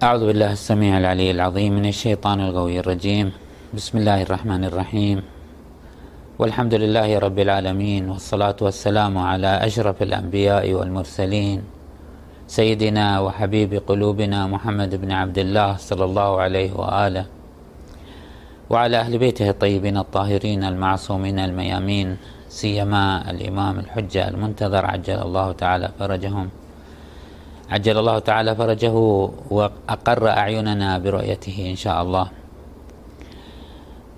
أعوذ بالله السميع العلي العظيم من الشيطان الغوي الرجيم. بسم الله الرحمن الرحيم. والحمد لله رب العالمين والصلاة والسلام على أشرف الأنبياء والمرسلين. سيدنا وحبيب قلوبنا محمد بن عبد الله صلى الله عليه وآله. وعلى أهل بيته الطيبين الطاهرين المعصومين الميامين سيما الإمام الحجة المنتظر عجل الله تعالى فرجهم. عجل الله تعالى فرجه وأقر أعيننا برؤيته إن شاء الله.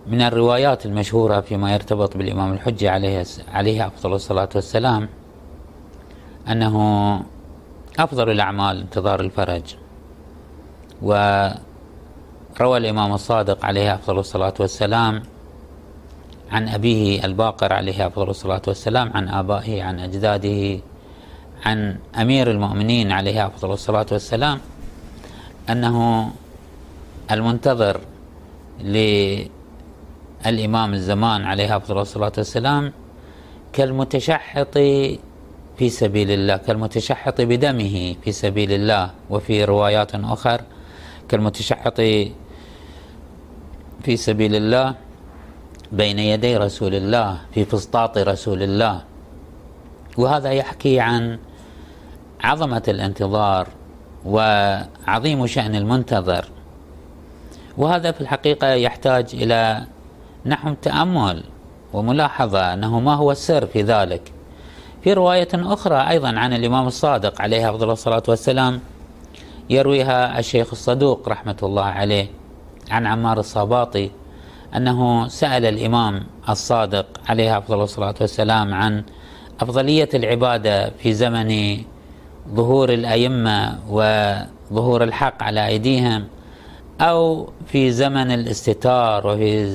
من الروايات المشهورة فيما يرتبط بالإمام الحجة عليه عليه أفضل الصلاة والسلام أنه أفضل الأعمال انتظار الفرج. وروى الإمام الصادق عليه أفضل الصلاة والسلام عن أبيه الباقر عليه أفضل الصلاة والسلام عن آبائه عن أجداده عن أمير المؤمنين عليه أفضل الصلاة والسلام أنه المنتظر للإمام الزمان عليه أفضل الصلاة والسلام كالمتشحط في سبيل الله كالمتشحط بدمه في سبيل الله وفي روايات أخر كالمتشحط في سبيل الله بين يدي رسول الله في فسطاط رسول الله. وهذا يحكي عن عظمة الانتظار وعظيم شأن المنتظر. وهذا في الحقيقة يحتاج إلى نحو تأمل وملاحظة أنه ما هو السر في ذلك. في رواية أخرى أيضا عن الإمام الصادق عليه أفضل الصلاة والسلام يرويها الشيخ الصدوق رحمة الله عليه عن عمار الصباطي أنه سأل الإمام الصادق عليه أفضل الصلاة والسلام عن أفضلية العبادة في زمن ظهور الأئمة وظهور الحق على أيديهم أو في زمن الاستتار وفي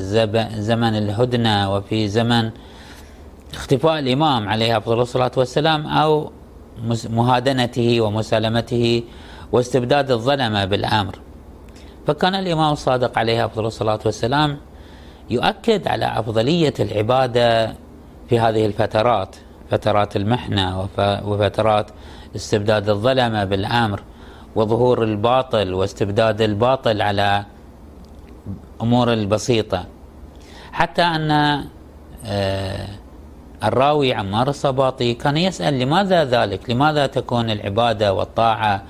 زمن الهدنة وفي زمن اختفاء الإمام عليه أفضل الصلاة والسلام أو مهادنته ومسالمته واستبداد الظلمة بالأمر. فكان الإمام الصادق عليه أفضل الصلاة والسلام يؤكد على أفضلية العبادة في هذه الفترات فترات المحنة وفترات استبداد الظلمة بالأمر وظهور الباطل واستبداد الباطل على أمور البسيطة. حتى أن آه، الراوي عمار الصباطي كان يسأل لماذا ذلك؟ لماذا تكون العبادة والطاعة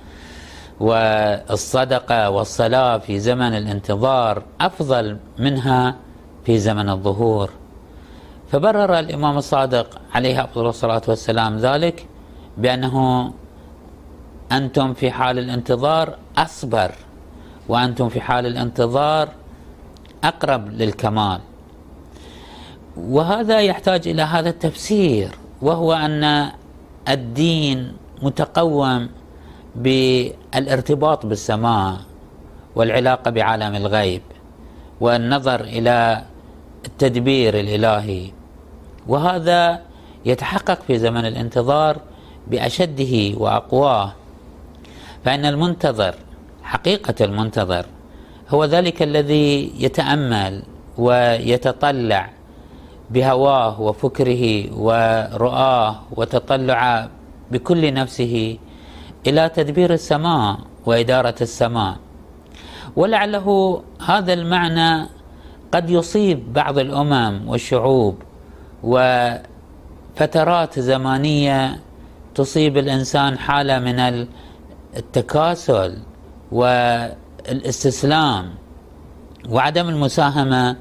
والصدقة والصلاة في زمن الانتظار أفضل منها في زمن الظهور؟ فبرر الإمام الصادق عليه أفضل الصلاة والسلام ذلك بأنه أنتم في حال الانتظار أصبر وأنتم في حال الانتظار أقرب للكمال. وهذا يحتاج إلى هذا التفسير وهو أن الدين متقوم بالارتباط بالسماء والعلاقة بعالم الغيب والنظر إلى التدبير الإلهي. وهذا يتحقق في زمن الانتظار بأشده وأقواه. فإن المنتظر حقيقة المنتظر هو ذلك الذي يتأمل ويتطلع بهواه وفكره ورؤاه وتطلع بكل نفسه إلى تدبير السماء وإدارة السماء. ولعله هذا المعنى قد يصيب بعض الأمم والشعوب وفترات زمانية تصيب الإنسان حالة من التكاسل والإستسلام وعدم المساهمة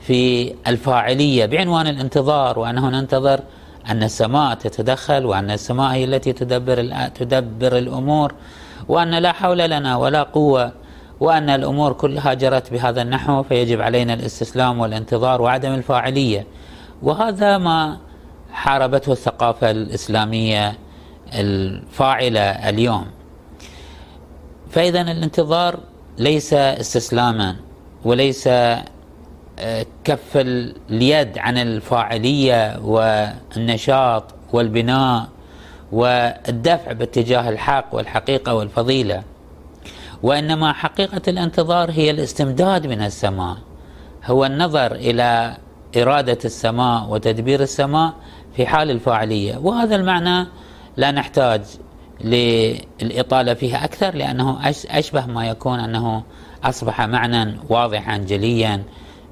في الفاعلية بعنوان الانتظار وأنه ننتظر أن السماء تتدخل وأن السماء هي التي تدبر تدبر الأمور وأن لا حول لنا ولا قوة وأن الأمور كلها جرت بهذا النحو فيجب علينا الإستسلام والانتظار وعدم الفاعلية. وهذا ما حاربته الثقافة الإسلامية الفاعلة اليوم. فإذا الانتظار ليس استسلاما وليس آه، كف اليد عن الفاعلية والنشاط والبناء والدفع باتجاه الحق والحقيقة والفضيلة وإنما حقيقة الانتظار هي الاستمداد من السماء هو النظر إلى إرادة السماء وتدبير السماء في حال الفاعلية. وهذا المعنى لا نحتاج للإطالة فيها أكثر لأنه أشبه ما يكون أنه أصبح معنى واضحا جليا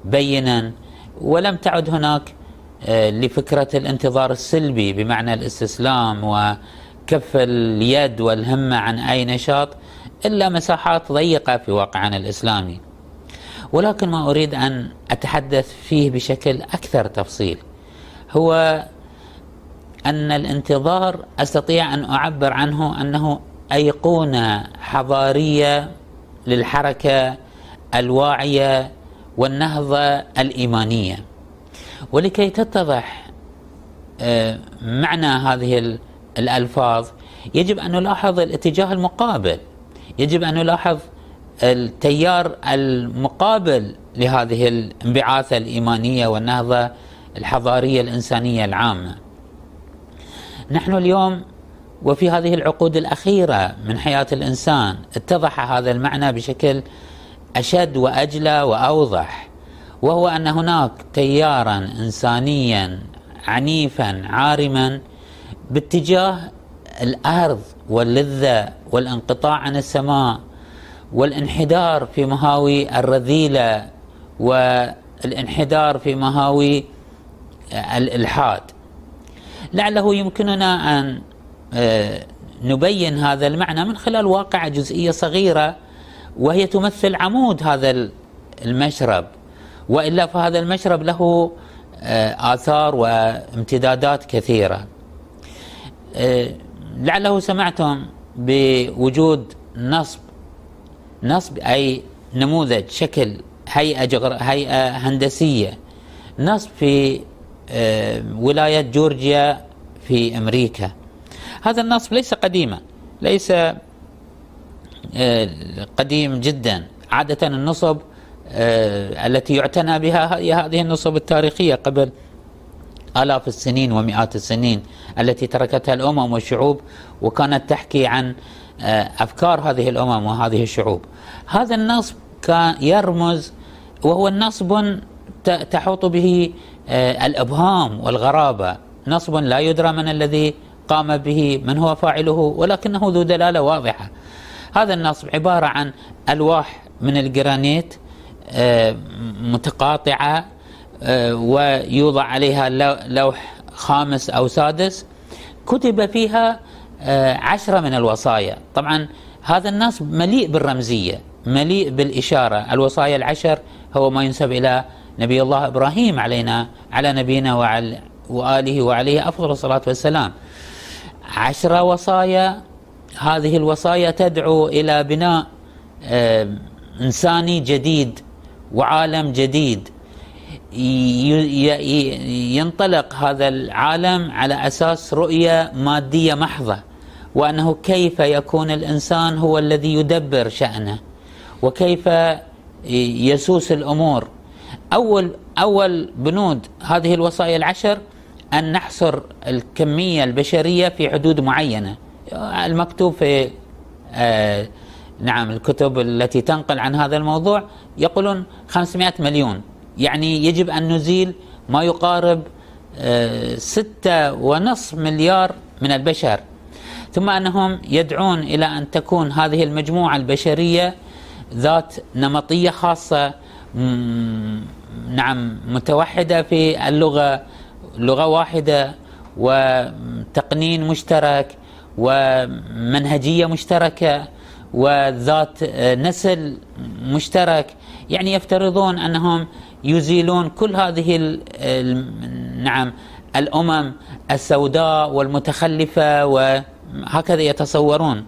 بينا. ولم تعد هناك آه، لفكرة الانتظار السلبي بمعنى الاستسلام وكف اليد والهمة عن أي نشاط إلا مساحات ضيقة في واقعنا الإسلامي. ولكن ما أريد أن أتحدث فيه بشكل أكثر تفصيل. هو أن الانتظار أستطيع أن أعبر عنه أنه أيقونة حضارية للحركة الواعية والنهضة الإيمانية. ولكي تتضح آه، معنى هذه الألفاظ يجب أن نلاحظ الاتجاه المقابل. يجب أن نلاحظ التيار المقابل لهذه الانبعاثة الإيمانية والنهضة الحضارية الإنسانية العامة. نحن اليوم وفي هذه العقود الأخيرة من حياة الإنسان اتضح هذا المعنى بشكل أشد وأجلى وأوضح وهو أن هناك تيارا إنسانيا عنيفا عارما باتجاه الأرض واللذة والانقطاع عن السماء والانحدار في مهاوي الرذيلة والانحدار في مهاوي الإلحاد لعله يمكننا أن آه، نبين هذا المعنى من خلال واقعة جزئية صغيرة وهي تمثل عمود هذا المشرب وإلا فهذا المشرب له آه، آثار وامتدادات كثيرة. آه، لعله سمعتم بوجود نصب نصب أي نموذج شكل هيئة جغر... هيئة هندسية نصب في آه، ولاية جورجيا في أمريكا. هذا النصب ليس قديما ليس قديم جدا عادة النصب آه، التي يعتنى بها هي هذه النصب التاريخية قبل آلاف السنين ومئات السنين التي تركتها الأمم والشعوب وكانت تحكي عن آه، أفكار هذه الأمم وهذه الشعوب هذا النصب كان يرمز وهو النصب تحوط به آه، الإبهام والغرابة. نصب لا يدرى من الذي قام به من هو فاعله ولكنه ذو دلالة واضحة. هذا النصب عبارة عن ألواح من الجرانيت آه، متقاطعة آه، ويوضع عليها لوح خامس أو سادس. كتب فيها عشرة من الوصايا. طبعا هذا النص مليء بالرمزية مليء بالإشارة. الوصايا العشر هو ما ينسب إلى نبي الله إبراهيم علينا على نبينا وعلى وآله وعليه أفضل الصلاة والسلام. عشرة وصايا هذه الوصايا تدعو إلى بناء إنساني جديد وعالم جديد. ينطلق هذا العالم على أساس رؤية مادية محضة وأنه كيف يكون الإنسان هو الذي يدبر شأنه وكيف يسوس الأمور. أول أول بنود هذه الوصايا العشر أن نحصر الكمية البشرية في حدود معينة. المكتوب في آه نعم الكتب التي تنقل عن هذا الموضوع يقولون 500 مليون. يعني يجب أن نزيل ما يقارب آه، ستة ونصف مليار من البشر. ثم أنهم يدعون إلى أن تكون هذه المجموعة البشرية ذات نمطية خاصة نعم متوحدة في اللغة لغة واحدة وتقنين مشترك ومنهجية مشتركة وذات نسل مشترك. يعني يفترضون أنهم يزيلون كل هذه نعم الأمم السوداء والمتخلفة وهكذا يتصورون.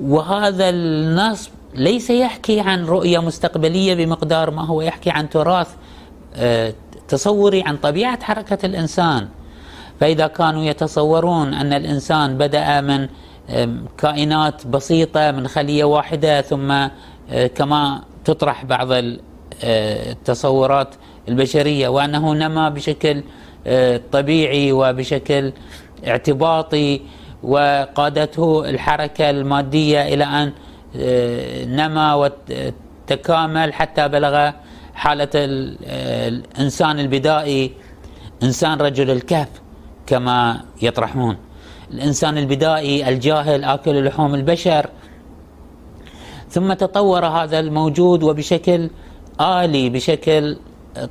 وهذا النصب ليس يحكي عن رؤية مستقبلية بمقدار ما هو يحكي عن تراث آه، تصوري عن طبيعة حركة الإنسان. فإذا كانوا يتصورون أن الإنسان بدأ من كائنات بسيطة من خلية واحدة ثم آه، كما تطرح بعض آه، التصورات البشرية وأنه نما بشكل طبيعي وبشكل اعتباطي وقادته الحركة المادية إلى أن نما وتكامل حتى بلغ حالة الإنسان البدائي إنسان رجل الكهف كما يطرحون. الإنسان البدائي الجاهل آكل لحوم البشر. ثم تطور هذا الموجود وبشكل آلي بشكل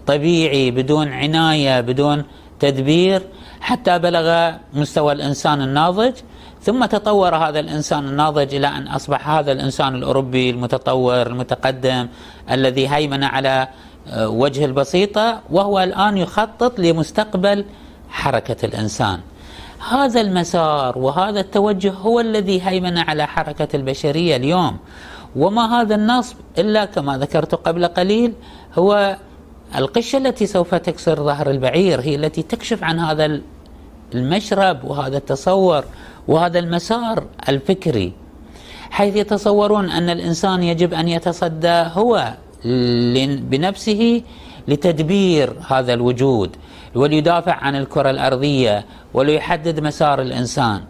طبيعي بدون عناية بدون تدبير حتى بلغ مستوى الإنسان الناضج. ثم تطور هذا الإنسان الناضج إلى أن أصبح هذا الإنسان الأوروبي المتطور المتقدم الذي هيمن على آه، وجه البسيطة وهو الآن يخطط لمستقبل حركة الإنسان. هذا المسار وهذا التوجه هو الذي هيمن على حركة البشرية اليوم. وما هذا النصب إلا كما ذكرت قبل قليل هو القشة التي سوف تكسر ظهر البعير هي التي تكشف عن هذا المشرب وهذا التصور. وهذا المسار الفكري حيث يتصورون أن الإنسان يجب أن يتصدى هو بنفسه لتدبير هذا الوجود وليدافع عن الكرة الأرضية وليحدد مسار الإنسان.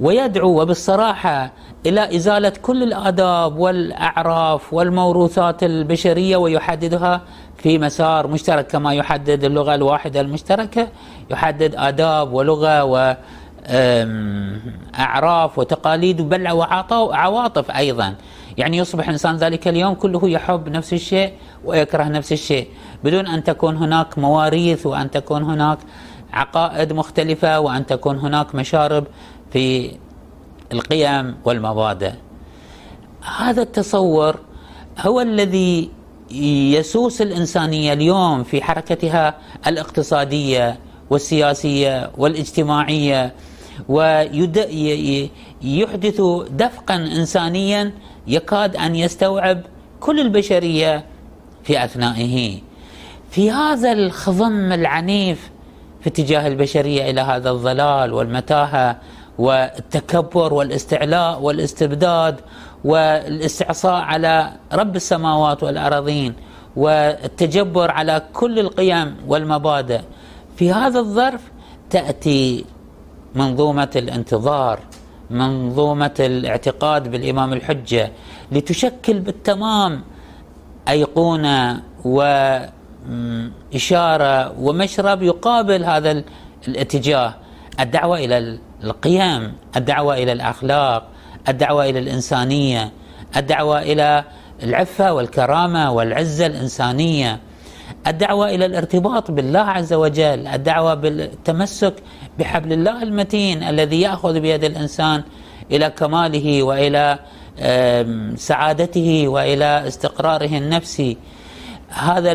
ويدعو وبالصراحة إلى إزالة كل الآداب والأعراف والموروثات البشرية ويحددها في مسار مشترك كما يحدد اللغة الواحدة المشتركة يحدد آداب ولغة و أعراف وتقاليد بل وعواطف أيضا. يعني يصبح الإنسان ذلك اليوم كله يحب نفس الشيء ويكره نفس الشيء. بدون أن تكون هناك مواريث وأن تكون هناك عقائد مختلفة وأن تكون هناك مشارب في القيم والمبادئ. هذا التصور هو الذي يسوس الإنسانية اليوم في حركتها الاقتصادية والسياسية والاجتماعية. ويحدث دفقا إنسانيا يكاد أن يستوعب كل البشرية في أثنائه. في هذا الخضم العنيف في اتجاه البشرية إلى هذا الضلال والمتاهة والتكبر والاستعلاء والاستبداد والاستعصاء على رب السماوات والأراضين والتجبر على كل القيم والمبادئ في هذا الظرف تأتي منظومة الانتظار منظومة الاعتقاد بالإمام الحجة لتشكل بالتمام أيقونة وإشارة ومشرب يقابل هذا الاتجاه. الدعوة إلى القيم الدعوة إلى الأخلاق الدعوة إلى الإنسانية الدعوة إلى العفة والكرامة والعزة الإنسانية. الدعوة إلى الارتباط بالله عز وجل الدعوة بالتمسك بحبل الله المتين الذي يأخذ بيد الإنسان إلى كماله وإلى سعادته وإلى استقراره النفسي. هذا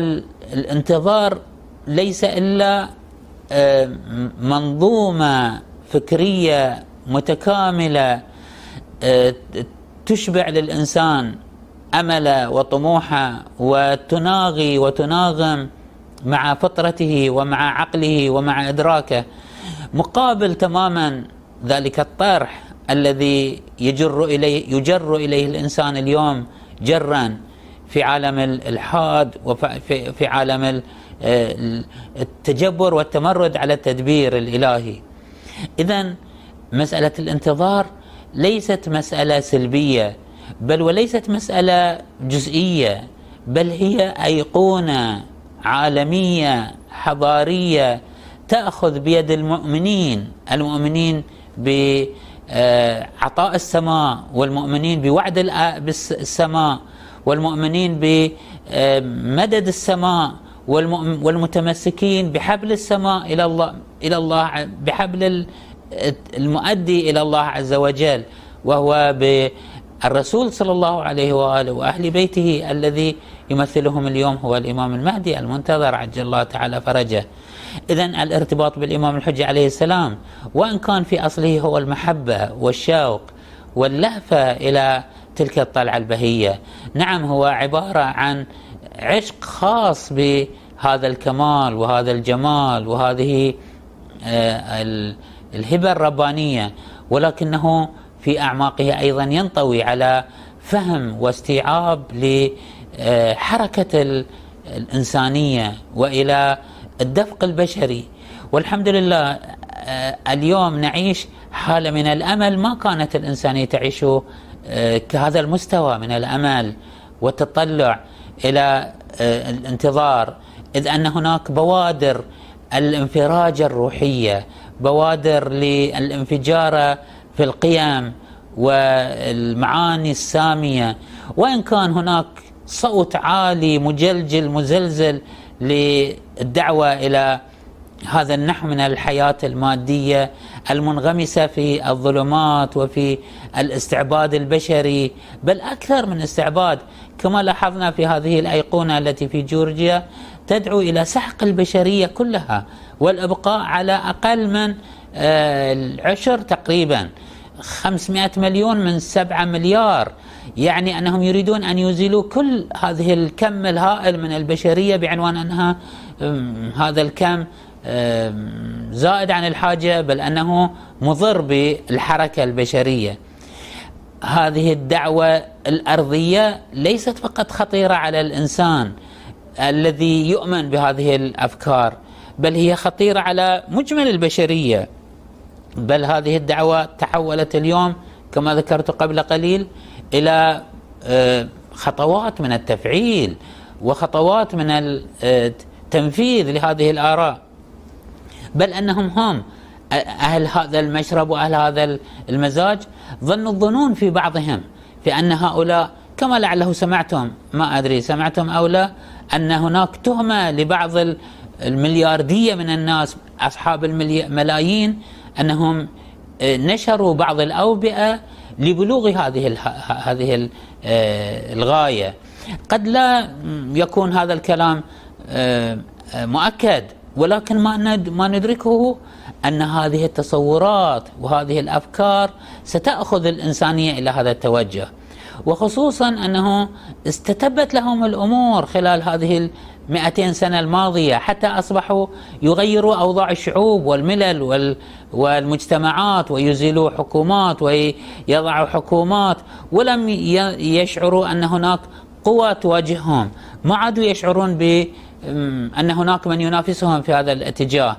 الانتظار ليس إلا منظومة فكرية متكاملة تشبع للإنسان. أمل وطموحه وتناغي وتناغم مع فطرته ومع عقله ومع إدراكه مقابل تماما ذلك الطرح الذي يجر إليه يجر إليه الإنسان اليوم جرا في عالم الالحاد وفي في عالم التجبر والتمرد على التدبير الإلهي. اذا مسألة الانتظار ليست مسألة سلبية بل وليست مسألة جزئية بل هي أيقونة عالمية حضارية تأخذ بيد المؤمنين المؤمنين بعطاء السماء والمؤمنين بوعد السماء والمؤمنين بمدد السماء والمتمسكين بحبل السماء إلى الله إلى الله بحبل المؤدي إلى الله عز وجل وهو الرسول صلى الله عليه وآله وأهل بيته الذي يمثلهم اليوم هو الإمام المهدي المنتظر عجل الله تعالى فرجه. اذا الارتباط بالإمام الحجة عليه السلام وإن كان في أصله هو المحبة والشوق واللهفة إلى تلك الطلعة البهية، نعم هو عبارة عن عشق خاص بهذا الكمال وهذا الجمال وهذه آه، الهبة الربانية ولكنه في أعماقه أيضا ينطوي على فهم واستيعاب لحركة الإنسانية وإلى الدفق البشري. والحمد لله آه، اليوم نعيش حالة من الأمل ما كانت الانسانيه تعيش آه، كهذا المستوى من الأمل والتطلع إلى آه، الانتظار إذ أن هناك بوادر الانفراج الروحية بوادر للانفجار في القيم والمعاني السامية. وإن كان هناك صوت عالي مجلجل مزلزل للدعوة إلى هذا النحو من الحياة المادية المنغمسة في الظلمات وفي الاستعباد البشري بل أكثر من استعباد. كما لاحظنا في هذه الأيقونة التي في جورجيا تدعو إلى سحق البشرية كلها والإبقاء على أقل من العشر تقريبا. 500 مليون من 7 مليار. يعني أنهم يريدون أن يزيلوا كل هذه الكم الهائل من البشرية بعنوان أنها هذا الكم زائد عن الحاجة بل أنه مضر بالحركة البشرية. هذه الدعوة الأرضية ليست فقط خطيرة على الإنسان الذي يؤمن بهذه الأفكار بل هي خطيرة على مجمل البشرية. بل هذه الدعوة تحولت اليوم كما ذكرت قبل قليل إلى آه، خطوات من التفعيل وخطوات من التنفيذ لهذه الآراء. بل أنهم هم أهل هذا المشرب وأهل هذا المزاج ظنوا الظنون في بعضهم في أن هؤلاء كما لعله سمعتم ما أدري سمعتم أو لا أن هناك تهمة لبعض الملياردية من الناس أصحاب الملايين أنهم آه، نشروا بعض الأوبئة لبلوغ هذه هذه آه، الغاية. قد لا يكون هذا الكلام آه، مؤكد ولكن ما ما ندركه أن هذه التصورات وهذه الأفكار ستأخذ الإنسانية إلى هذا التوجه. وخصوصا أنه استتبت لهم الأمور خلال هذه 200 سنة الماضية حتى أصبحوا يغيروا أوضاع الشعوب والملل والمجتمعات ويزيلوا حكومات ويضعوا حكومات ولم يشعروا أن هناك قوى تواجههم. ما عادوا يشعرون ب أن هناك من ينافسهم في هذا الاتجاه.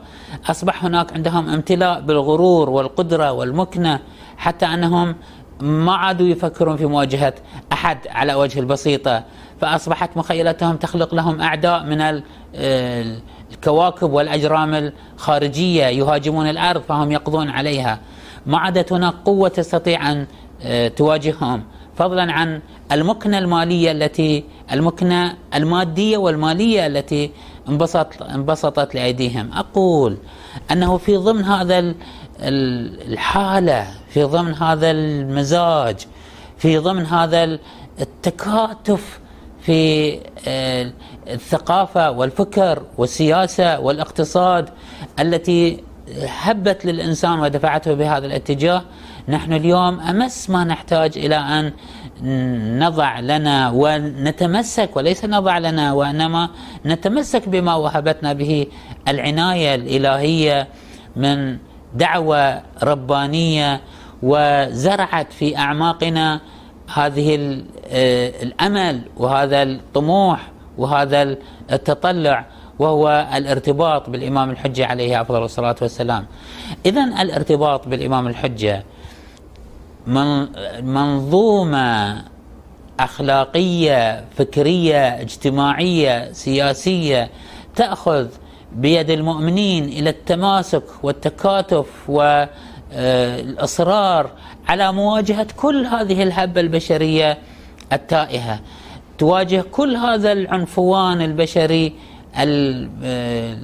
أصبح هناك عندهم امتلاء بالغرور والقدرة والمكنة حتى أنهم ما عادوا يفكرون في مواجهة أحد على وجه البسيطة فأصبحت مخيلتهم تخلق لهم أعداء من الكواكب والأجرام الخارجية يهاجمون الأرض فهم يقضون عليها. ما عادت هناك قوة تستطيع أن آه، تواجههم. فضلا عن المكنة المالية التي المكنة المادية والمالية التي انبسط انبسطت لأيديهم. أقول أنه في ضمن هذا الحالة في ضمن هذا المزاج في ضمن هذا التكاتف في الثقافة والفكر والسياسة والاقتصاد التي هبت للإنسان ودفعته بهذا الاتجاه نحن اليوم أمس ما نحتاج إلى أن نضع لنا ونتمسك وليس نضع لنا وإنما نتمسك بما وهبتنا به العناية الإلهية من دعوة ربانية وزرعت في أعماقنا هذه آه، الأمل وهذا الطموح وهذا التطلع وهو الارتباط بالإمام الحجة عليه أفضل الصلاة والسلام. اذا الارتباط بالإمام الحجة منظومة أخلاقية فكرية اجتماعية سياسية تأخذ بيد المؤمنين إلى التماسك والتكاتف والأصرار على مواجهة كل هذه الهبة البشرية التائهة. تواجه كل هذا العنفوان البشري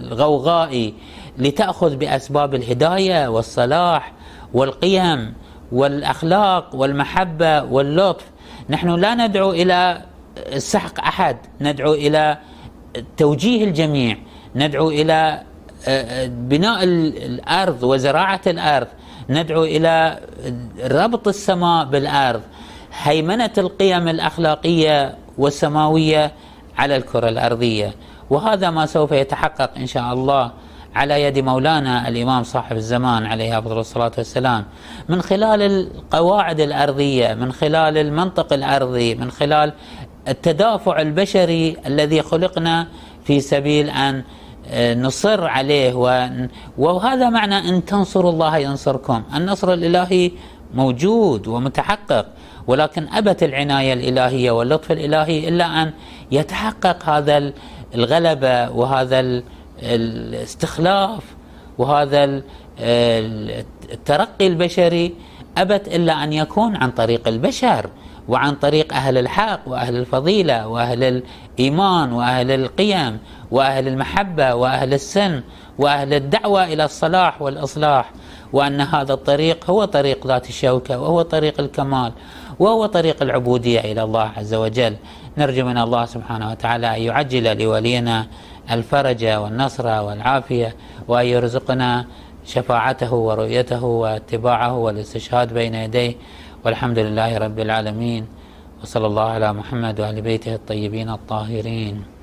الغوغائي لتأخذ بأسباب الهداية والصلاح والقيم والأخلاق والمحبة واللطف. نحن لا ندعو إلى سحق أحد ندعو إلى توجيه الجميع. ندعو إلى آه، بناء الأرض وزراعة الأرض ندعو إلى ربط السماء بالأرض هيمنة القيم الأخلاقية والسماوية على الكرة الأرضية. وهذا ما سوف يتحقق إن شاء الله على يد مولانا الإمام صاحب الزمان عليه أفضل الصلاة والسلام. من خلال القواعد الأرضية من خلال المنطق الأرضي من خلال التدافع البشري الذي خلقنا في سبيل أن نصر عليه وهذا معنى إن تنصروا الله ينصركم. النصر الإلهي موجود ومتحقق ولكن أبت العناية الإلهية واللطف الإلهي إلا أن يتحقق هذا الغلبه وهذا الاستخلاف وهذا الترقي البشري. أبت إلا أن يكون عن طريق البشر. وعن طريق أهل الحق وأهل الفضيلة وأهل الإيمان وأهل القيم وأهل المحبة وأهل السن وأهل الدعوة إلى الصلاح والإصلاح وأن هذا الطريق هو طريق ذات الشوكة وهو طريق الكمال وهو طريق العبودية إلى الله عز وجل. نرجو من الله سبحانه وتعالى أن يعجل لولينا الفرج والنصر والعافية وأن يرزقنا شفاعته ورؤيته واتباعه والاستشهاد بين يديه. والحمد لله رب العالمين وصلى الله على محمد وآل بيته الطيبين الطاهرين.